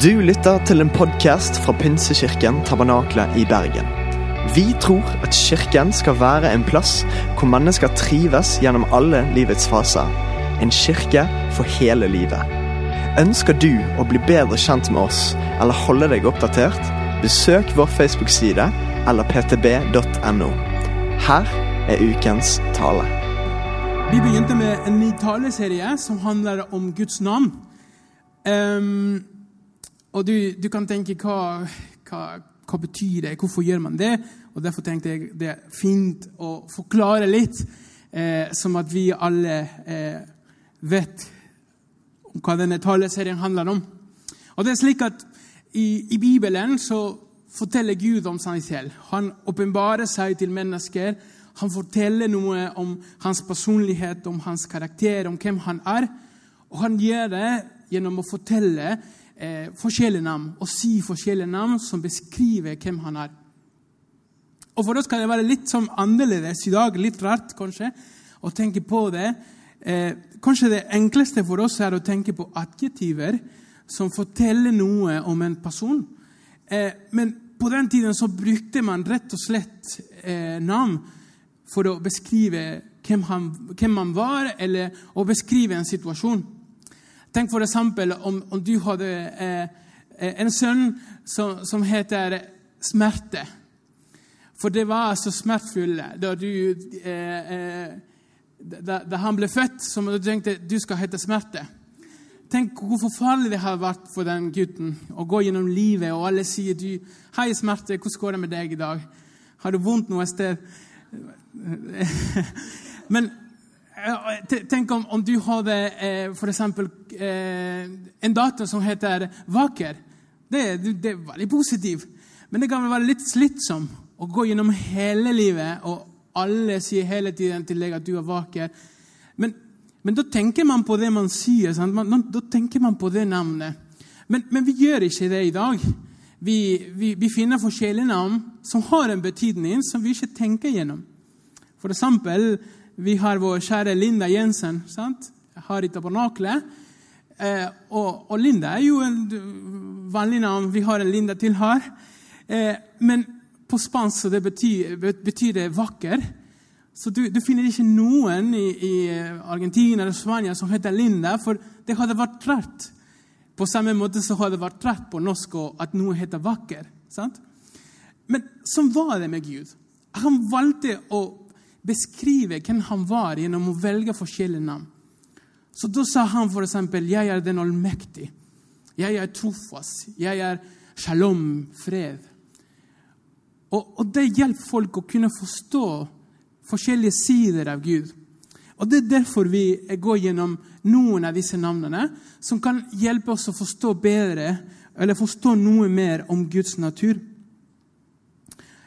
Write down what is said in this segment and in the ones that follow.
Du lytter til en podkast fra Pinsekirken Tabernakle i Bergen. Vi tror at kirken skal være en plass hvor mennesker trives gjennom alle livets faser. En kirke for hele livet. Ønsker du å bli bedre kjent med oss eller holde deg oppdatert? Besøk vår Facebook-side eller ptb.no. Her er ukens tale. Vi begynte med en ny taleserie som handler om Guds navn. Ehm, og du, du kan tenke hva, hva, hva betyr det, hvorfor gjør man det? Og Derfor tenkte jeg det er fint å forklare litt, eh, som at vi alle eh, vet hva denne taleserien handler om. Og det er slik at I, i Bibelen så forteller Gud om seg selv. Han åpenbarer seg til mennesker. Han forteller noe om hans personlighet, om hans karakter, om hvem han er. Og han gjør det gjennom å fortelle eh, forskjellige navn og si forskjellige navn som beskriver hvem han er. Og For oss kan det være litt sånn annerledes i dag, litt rart kanskje, å tenke på det. Eh, kanskje det enkleste for oss er å tenke på adjektiver som forteller noe om en person. Eh, men på den tiden så brukte man rett og slett eh, navn for å beskrive hvem, han, hvem man var, eller å beskrive en situasjon. Tenk for eksempel om, om du hadde eh, en sønn som, som, heter Smerte. For det var så smertefullt da, eh, eh, da, da han ble født, som du tenkte du skal hete Smerte. Tenk hvor forferdelig det har vært for den gutten å gå gjennom livet, og alle sier du, 'Hei, Smerte, hvordan går det med deg i dag?' 'Har du vondt noe sted?' Men Tenk om, om, du hadde eh, eksempel, eh, en datter som heter Vaker. Det, det, er veldig positivt. Men det kan vel være litt slitsom å gå gjennom hele livet, og alle sier hele tiden til deg at du er vaker. Men, men da tenker man på det man sier. Man, da tenker man på det navnet. Men, men, vi gjør ikke det i dag. Vi, vi, vi finner forskjellige navn som har en betydning som vi ikke tenker gjennom. For eksempel vi har vår kjære Linda Jensen sant? her i tabernaklet. Eh, og, og, Linda er jo en vanlig navn. Vi har en Linda til her. Eh, men på spansk det betyr, betyr, det 'vakker'. Så du, du, finner ikke noen i, i, Argentina eller Spania som heter Linda, for det hadde vært trært. På samme måte så hadde det vært trært på norsk at noe heter 'vakker'. Sant? Men sånn var det med Gud. Han valgte å beskrive hvem han var gjennom å velge forskjellige navn. Så Da sa han f.eks.: Jeg er den allmektige. Jeg er trofast. Jeg er shalom, fred. Og, og Det hjelper folk å kunne forstå forskjellige sider av Gud. Og Det er derfor vi går gjennom noen av disse navnene, som kan hjelpe oss å forstå bedre, eller forstå noe mer om Guds natur.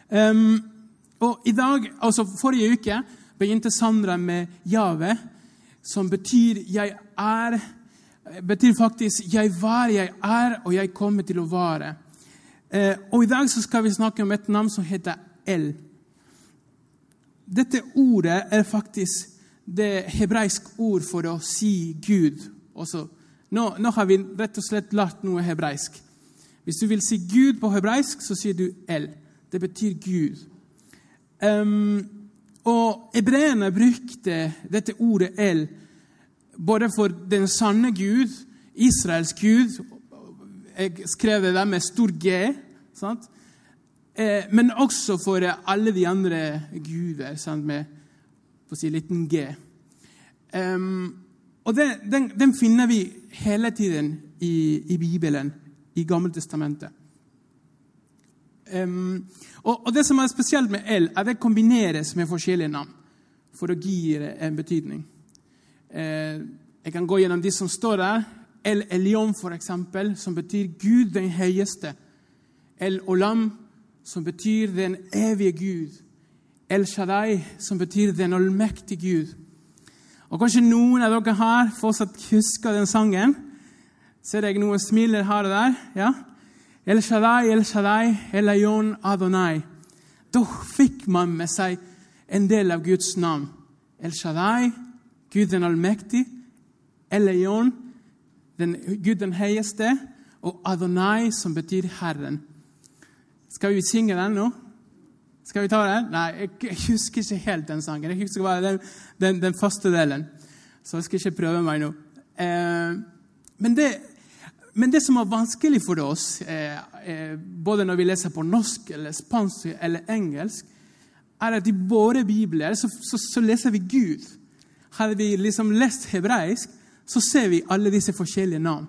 Um, og i dag, altså Forrige uke begynte Sandra med Jave, som betyr 'jeg er'. betyr faktisk 'jeg var, jeg er, og jeg kommer til å vare'. Eh, og I dag så skal vi snakke om et navn som heter El. Dette ordet er faktisk det hebraiske ord for å si Gud. Også, nå, nå, har vi rett og slett lært noe hebraisk. Hvis du vil si Gud på hebraisk, så sier du El. Det betyr Gud. Um, og Hebreerne brukte dette ordet El både for den sanne Gud, Israels Gud Jeg skrev det der med stor G. Sant? Eh, men også for alle de andre guder sant? med på å si liten G. Um, og den, den, den, finner vi hele tiden i, i Bibelen, i Gammeltestamentet. Um, og, og, Det som er spesielt med el, er at det kombineres med forskjellige navn for å gi det en betydning. Uh, jeg kan gå gjennom de som står der. El Elion, for eksempel, som betyr Gud den høyeste. El Olam, som betyr den evige Gud. El Shaddai, som betyr den allmektige Gud. Og Kanskje noen av dere her fortsatt husker den sangen. Ser jeg noen smiler her og der? Ja? El Shaddai, El Shaddai, Elayon Adonai. Da fikk man med seg en del av Guds navn. El Shaddai, Gud den allmektige. Elayon, den, Gud den høyeste. og Adonai, som betyr Herren. Skal vi synge den nå? Skal vi ta den? Nei, jeg husker ikke helt den sangen. Jeg husker bare den, den, den første delen. Så jeg skal ikke prøve meg nå. Eh, men, det, men, det, som er vanskelig for oss, eh, eh, både når vi leser på norsk, eller spansk eller engelsk, er at i våre bibler så, så, så leser vi Gud. Hadde vi liksom lest hebraisk, så ser vi alle disse forskjellige navn.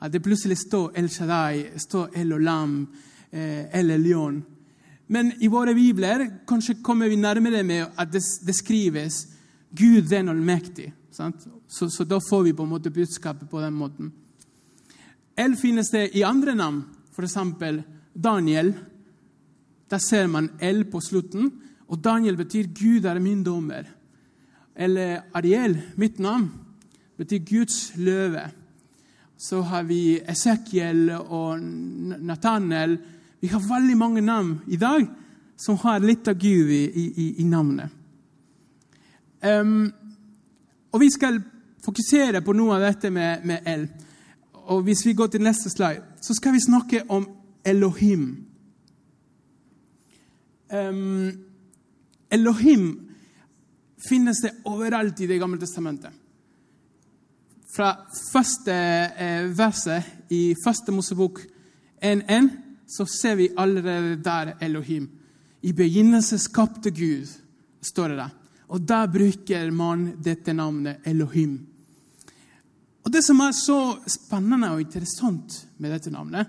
At det plutselig står El Shaddai, står El Olam, eh, El Elion. Men i våre bibler kanskje kommer vi nærmere med at det, det skrives Gud den allmektig. Så, så, da får vi på en måte budskapet på den måten. El finnes det i andre navn, f.eks. Daniel. Der ser man L på slutten, og Daniel betyr 'Gud er min dommer'. Eller Ariel, mitt navn, betyr Guds løve. Så har vi Esekiel og Nathaniel. Vi har veldig mange navn i dag som har litt av Gud i, i, i navnet. Um, og Vi skal fokusere på noe av dette med, med el. Og Hvis vi går til neste slide, så skal vi snakke om Elohim. Um, Elohim finnes det overalt i Det gamle testamentet. Fra første eh, verset i første Mosebok 1.1 så ser vi allerede der Elohim. I begynnelsen skapte Gud, står det der. Og der bruker man dette navnet Elohim. Og Det som er så spennende og interessant med dette navnet,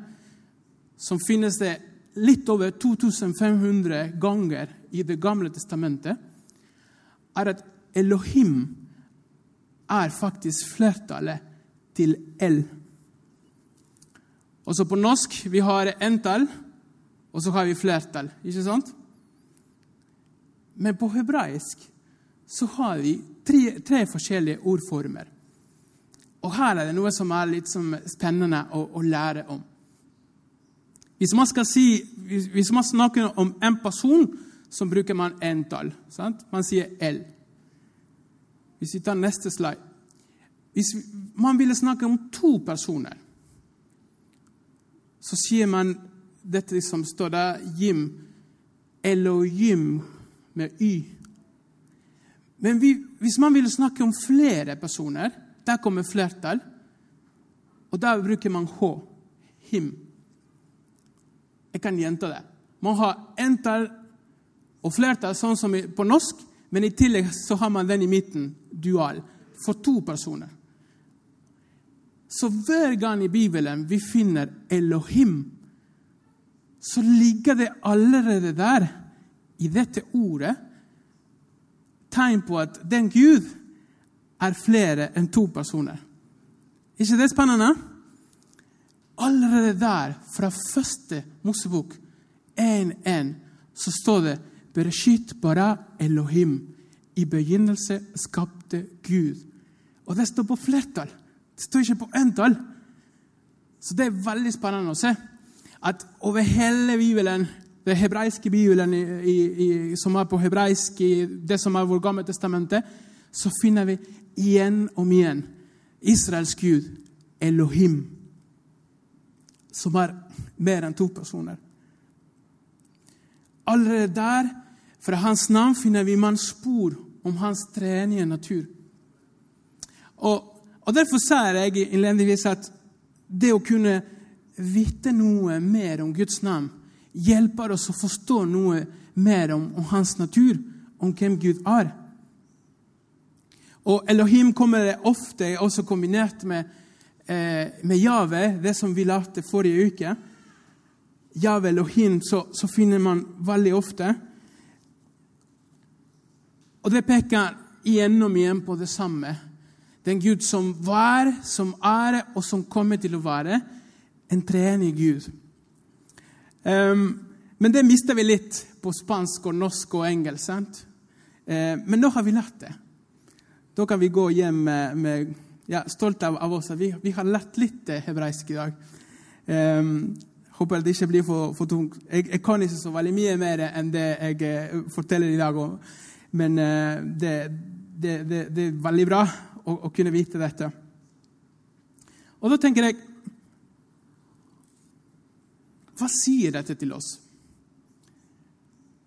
som finnes det litt over 2500 ganger i Det gamle testamentet, er at Elohim er faktisk flertallet til El. Også på norsk vi har entall, og så har vi flertall. Ikke sant? Men på hebraisk så har vi tre, tre, forskjellige ordformer. Og her er det noe som er litt spennende å, å, lære om. Hvis man, si, hvis man snakker om en person, så bruker man entall. Sant? Man sier L. Hvis vi tar neste slide Hvis man ville snakke om to personer, så sier man dette som står der, Jim. Elohim med Y. Men vi, hvis man ville snakke om flere personer, der kommer flertall. Og der bruker man H. Him. Jeg kan gjenta det. Man har entall og flertall, sånn som på norsk, men i tillegg så har man den i midten, dual, for to personer. Så hver gang i Bibelen vi finner Elohim, så ligger det allerede der, i dette ordet, tegn på at den Gud er flere enn to personer. ikke det spennende? Allerede der, fra første Mosebok 1.1, så står det Bereshit bara Elohim. I begynnelse skapte Gud. Og det står på flertall. Det står ikke på entall. Så det er veldig spennende å se at over hele Bibelen den hebraiske bibelen i, i, som er på hebraisk, i det som er vårt gamle testamente, så finner vi igjen og igjen Israels gud, Elohim, som er mer enn to personer. Allerede der, fra hans navn, finner vi man spor om hans treenige natur. Og, og Derfor sier jeg innledningsvis at det å kunne vite noe mer om Guds navn hjelper oss å forstå noe mer om, om hans natur, om hvem Gud er. Og Elohim kommer ofte også kombinert med, eh, med Jave, det som vi lærte forrige uke. Jave Elohim så, så finner man veldig ofte. Og det peker igjen og igjen på det samme. Den Gud som var, som er og som kommer til å være. En treenig Gud. Um, men det mister vi litt på spansk og norsk og engelsk. sant? Uh, men nå har vi lært det. Da kan vi gå hjem med, med ja, stolt av, av oss. Vi, vi, har lært litt hebraisk i dag. Um, håper det ikke blir for, for tungt. Jeg, jeg, kan ikke så veldig mye mer enn det jeg uh, forteller i dag. Men uh, det, det, det, det, er veldig bra å, å kunne vite dette. Og da tenker jeg hva sier dette til oss?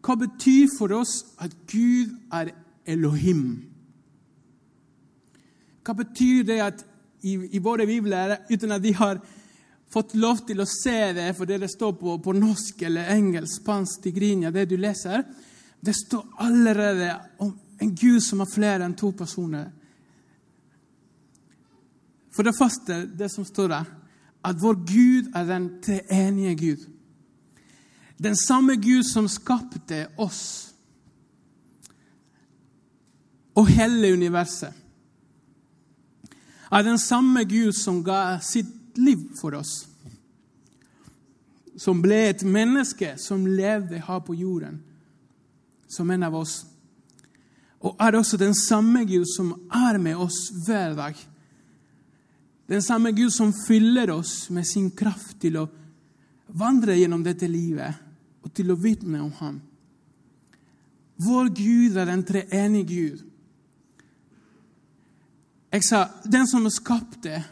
Hva betyr for oss at Gud er Elohim? Hva betyr det at i, i våre bibler, uten at de har fått lov til å se det fordi det står på, på norsk eller engelsk, spansk, tigrinia, det du leser Det står allerede om en Gud som har flere enn to personer. For det første, det som står der, at vår Gud er den treenige Gud. Den samme Gud som skapte oss og hele universet. Er den samme Gud som ga sitt liv for oss. Som ble et menneske som levde her på jorden, som en av oss. Og er også den samme Gud som er med oss hver dag den samme Gud som fyller oss med sin kraft til å vandre gjennom dette livet og til å vitne om ham. Vår Gud er en treenig Gud. Jeg sa den som skapte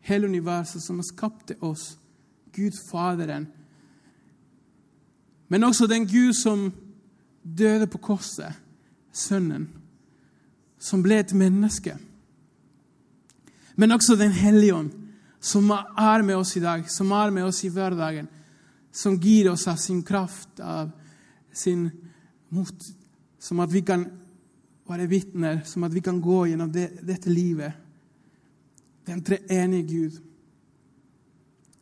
hele universet, som skapte oss, Gud Faderen. Men også den Gud som døde på korset, Sønnen, som ble et menneske men også Den hellige ånd, som er med oss i dag, som er med oss i hverdagen, som gir oss av sin kraft, av sin mot, som at vi kan være vitner, som at vi kan gå gjennom det, dette livet. Den treenige Gud.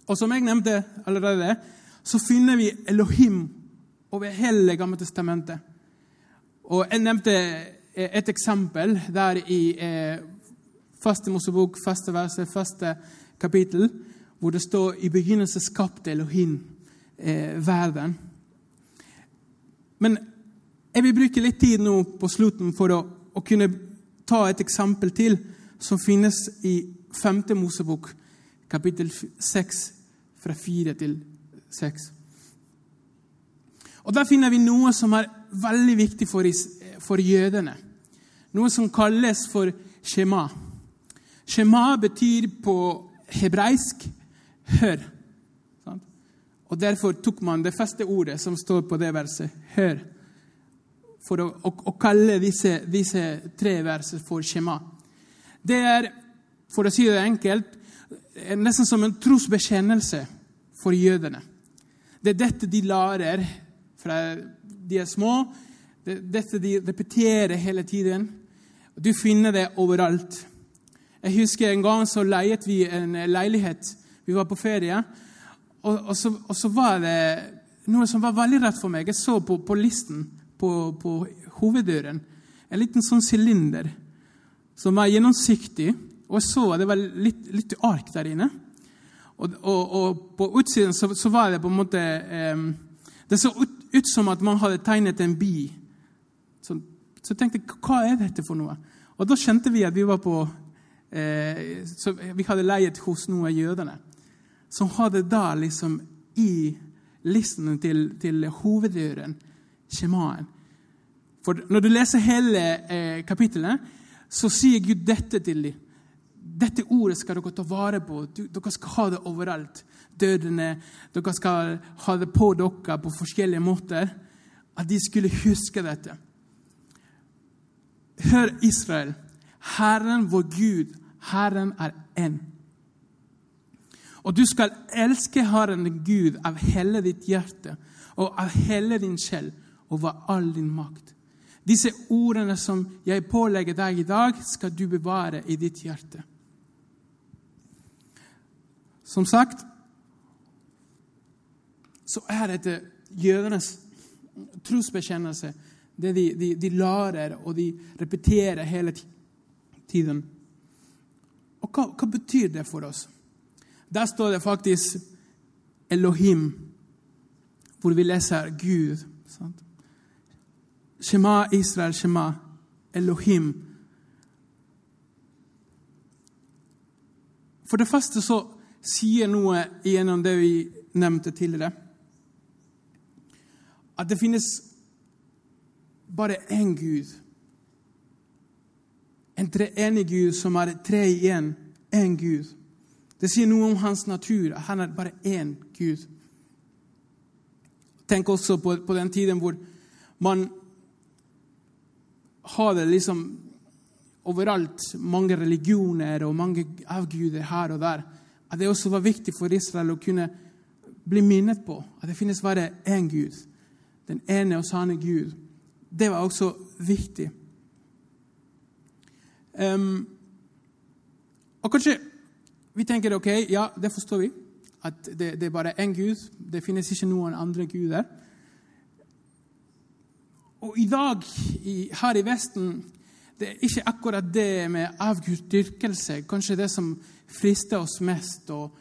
Og som jeg nevnte allerede, så finner vi Elohim over hele Gamle testamentet. Og Jeg nevnte et eksempel der i eh, Første Mosebok, første verset, første kapittel, hvor det står i begynnelsen skapte Elohim eh, verden. Men jeg vil bruke litt tid nå på slutten for å, å kunne ta et eksempel til som finnes i 5. Mosebok, kapittel 6, fra 4 til 6. Og Der finner vi noe som er veldig viktig for, for jødene. Noe som kalles for shema. Shema betyr på hebreisk 'hør'. Og Derfor tok man det første ordet som står på det verset, 'hør', for å, å, å kalle disse, disse, tre versene for skjema. Det er, for å si det enkelt, nesten som en trosbekjennelse for jødene. Det er dette de lærer fra de er små. Det er dette de repeterer hele tiden. Du finner det overalt. Jeg husker en gang så leiet vi en leilighet. Vi var på ferie. Og, og, så, og så, var det noe som var veldig rett for meg. Jeg så på, på listen på, på, hoveddøren en liten sånn sylinder som var gjennomsiktig. Og jeg så det var litt, litt ark der inne. Og, og på utsiden så, så, var det på en måte eh, Det så ut, ut, som at man hadde tegnet en bi. Så, så jeg tenkte hva er dette for noe? Og da kjente vi at vi var på eh, Vi hadde leiet hos noen av jødene. Som hadde da liksom i listen til, til hoveddøren skjemaen. For når du leser hele eh, kapittelet, så sier Gud dette til dem. Dette ordet skal dere ta vare på. Dere skal ha det overalt. Dødene, Dere skal ha det på dere på forskjellige måter. At de skulle huske dette. Hør, Israel. Herren vår Gud, Herren er én. Og du skal elske Herren Gud av hele ditt hjerte og av hele din sjel av all din makt. Disse ordene som jeg pålegger deg i dag, skal du bevare i ditt hjerte. Som sagt så er dette jødenes trosbekjennelse. Det de, de, de lærer og de repeterer hele tiden. Og hva, hva betyr det for oss? Der står det faktisk Elohim, hvor vi leser Gud. Sant? Shema Israel, Shema Elohim. For det første så sier noe gjennom det vi nevnte tidligere. At det finnes bare én Gud. En treenig Gud som er tre i én. Én Gud. Det sier noe om hans natur. Han er bare én Gud. Tenk også på, på den tiden hvor man har det liksom overalt, mange religioner og mange avguder her og der. At det også var viktig for Israel å kunne bli minnet på at det finnes bare én Gud. Den ene og sanne Gud. Det var også viktig. Um, og kanskje vi tenker ok, ja, det forstår vi. At det, det er bare én Gud. Det finnes ikke noen andre guder. Og i dag, i, her i Vesten, det er ikke akkurat det med avgudsdyrkelse kanskje det som frister oss mest. og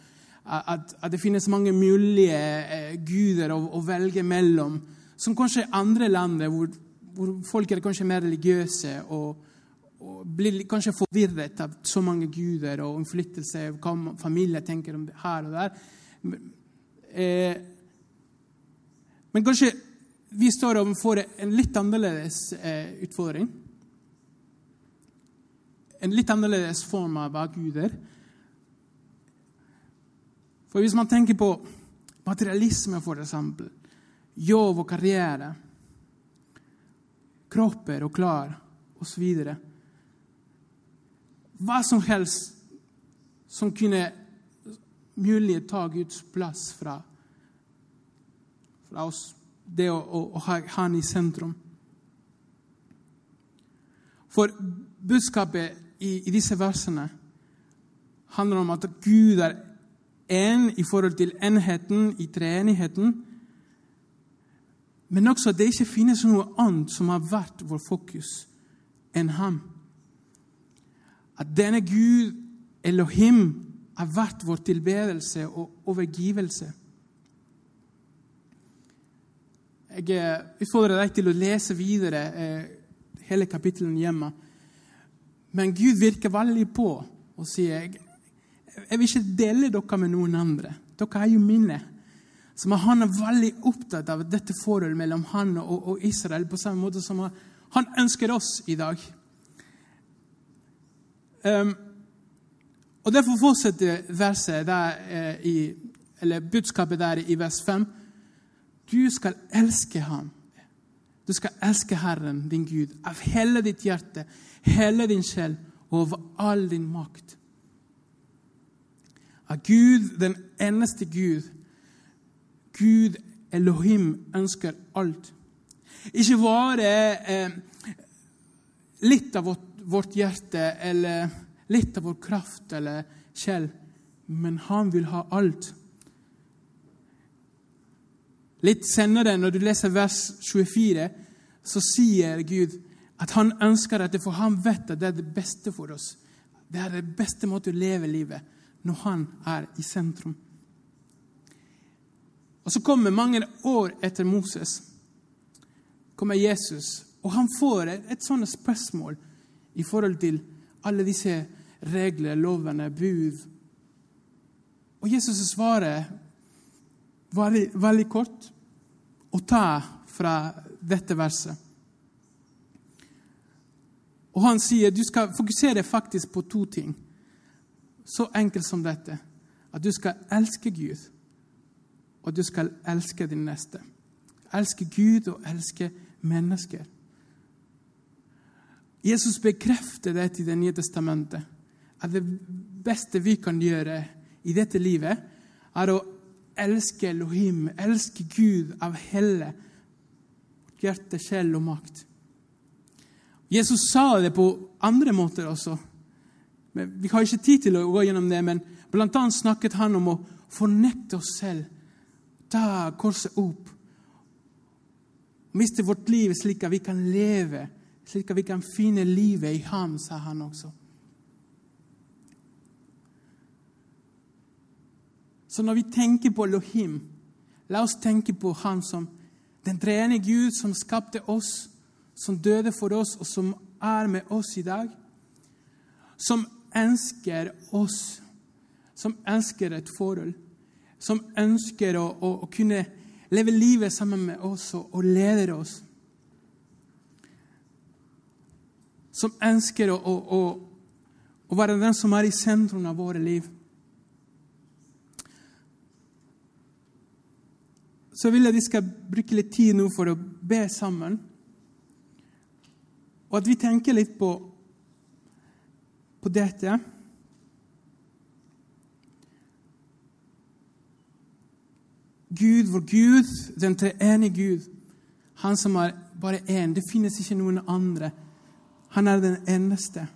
at, at det finnes mange mulige eh, guder å, å, velge mellom. Som kanskje andre land hvor, hvor, folk er kanskje mer religiøse og, og, blir kanskje forvirret av så mange guder og innflytelse, hva familier tenker om det her og der. Eh, men kanskje vi står overfor en litt annerledes eh, utfordring. En litt annerledes form av guder. For hvis man tenker på materialisme, for eksempel, jobb og karriere, kropper og klær osv. Hva som helst som kunne mulig ta Guds plass fra, fra oss det å, å, å ha Han i sentrum. For budskapet i, i, disse versene handler om at Gud er én i forhold til enheten i treenigheten, men også at det ikke finnes noe annet som har vært vår fokus enn ham. At denne Gud, Elohim, har vært vår tilbedelse og overgivelse. Jeg eh, utfordrer deg til å lese videre eh, hele kapittelet hjemme. Men Gud virker veldig på og sier jeg vil ikke dele dere med noen andre. Dere er jo mine. Så Han er veldig opptatt av dette forholdet mellom han og Israel på samme måte som han ønsker oss i dag. Um, og Derfor fortsetter verset der, eh, i, eller budskapet der i vers 5. Du skal elske ham. Du skal elske Herren, din Gud, av hele ditt hjerte, hele din sjel og over all din makt. Av Gud, den eneste Gud, Gud Elohim, ønsker alt. Ikke bare eh, litt av vårt, vårt hjerte eller litt av vår kraft eller sjel, men han vil ha alt. Litt senere, når du leser vers 24, så sier Gud at han ønsker dette, for han vet at det er det beste for oss. Det er det beste måte å leve livet når han er i sentrum. Og Så kommer mange år etter Moses kommer Jesus, og han får et, sånt spørsmål i forhold til alle disse regler, lovene, bud. Og Jesus svarer veldig, veldig kort å ta fra dette verset. Og han sier du skal fokusere faktisk på to ting. Så enkelt som dette. At du skal elske Gud, og du skal elske din neste. Elske Gud og elske mennesker. Jesus bekrefter det i Det nye testamentet. At det beste vi kan gjøre i dette livet, er å elske Elohim, elsker Gud av hele hjerte, sjel og makt. Jesus sa det på andre måter også. Vi har ikke tid til å gå gjennom det, men blant annet snakket han om å fornekte oss selv, ta korset opp, miste vårt liv slik at vi kan leve, slik at vi kan finne livet i ham, sa han også. Så når vi tenker på Elohim, la oss tenke på Han som den treende Gud som skapte oss, som døde for oss, og som er med oss i dag. Som ønsker oss, som ønsker et forhold. Som ønsker å, å, å kunne leve livet sammen med oss og, og leder oss. Som ønsker å, å, å være den som er i sentrum av våre liv. Så vil jeg at vi skal bruke litt tid nå for å be sammen. Og at vi tenker litt på, på dette. Gud, vår Gud, den treenige Gud, han som er bare én. Det finnes ikke noen andre. Han er den eneste.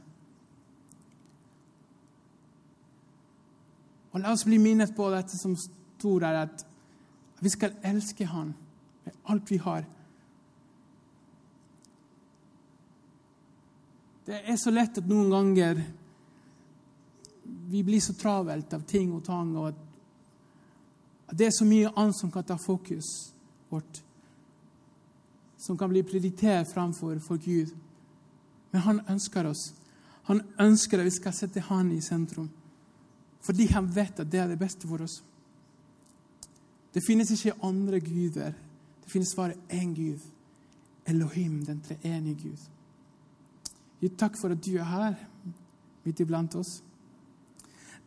Og La oss bli minnet på dette som sto der, at vi skal elske Han med alt vi har. Det er så lett at noen ganger vi blir så travelt av ting og tang, og at det er så mye annet som kan ta fokus vårt, som kan bli prioritert framfor for Gud. Men han ønsker oss. Han ønsker at vi skal sette Han i sentrum. Fordi han vet at det er det beste for oss. Det finnes ikke andre guder. Det finnes bare én Gud. Elohim, den treenige Gud. Gud, takk for at du er her midt iblant oss.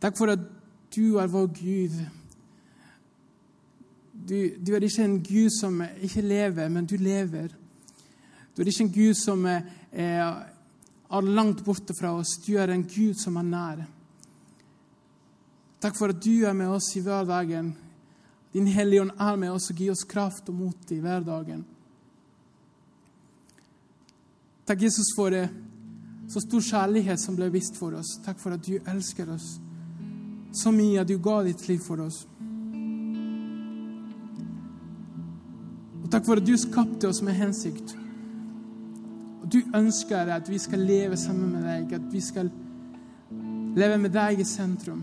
Takk for at du er vår Gud. Du, du, er ikke en Gud som ikke lever, men du lever. Du er ikke en Gud som er, er langt borte fra oss. Du er en Gud som er nær. Takk for at du er med oss i hverdagen. Din Hellige Ånd er med oss og gir oss kraft og mot i hverdagen. Takk, Jesus, for det så stor kjærlighet som ble vist for oss. Takk for at du elsker oss så mye at du ga ditt liv for oss. Og takk for at du skapte oss med hensikt. Og du ønsker at vi skal leve sammen med deg, at vi skal leve med deg i sentrum.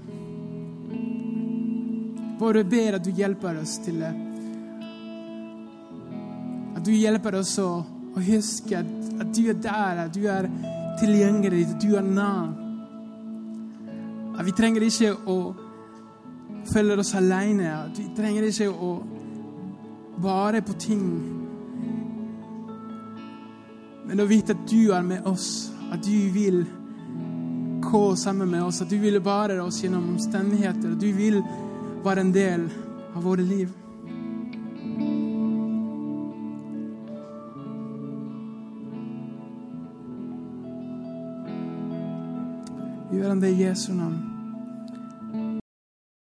Bare ber at du hjelper oss til det. At du hjelper oss å, å huske at, at, du er der, at du er tilgjengelig, at du er nær. At vi trenger ikke å føle oss alene. At vi trenger ikke å vare på ting. Men å vite at du er med oss, at du vil gå sammen med oss, at du vil bære oss gjennom omstendigheter. at du vil var en del av våre liv. Gjør han det i Jesu navn.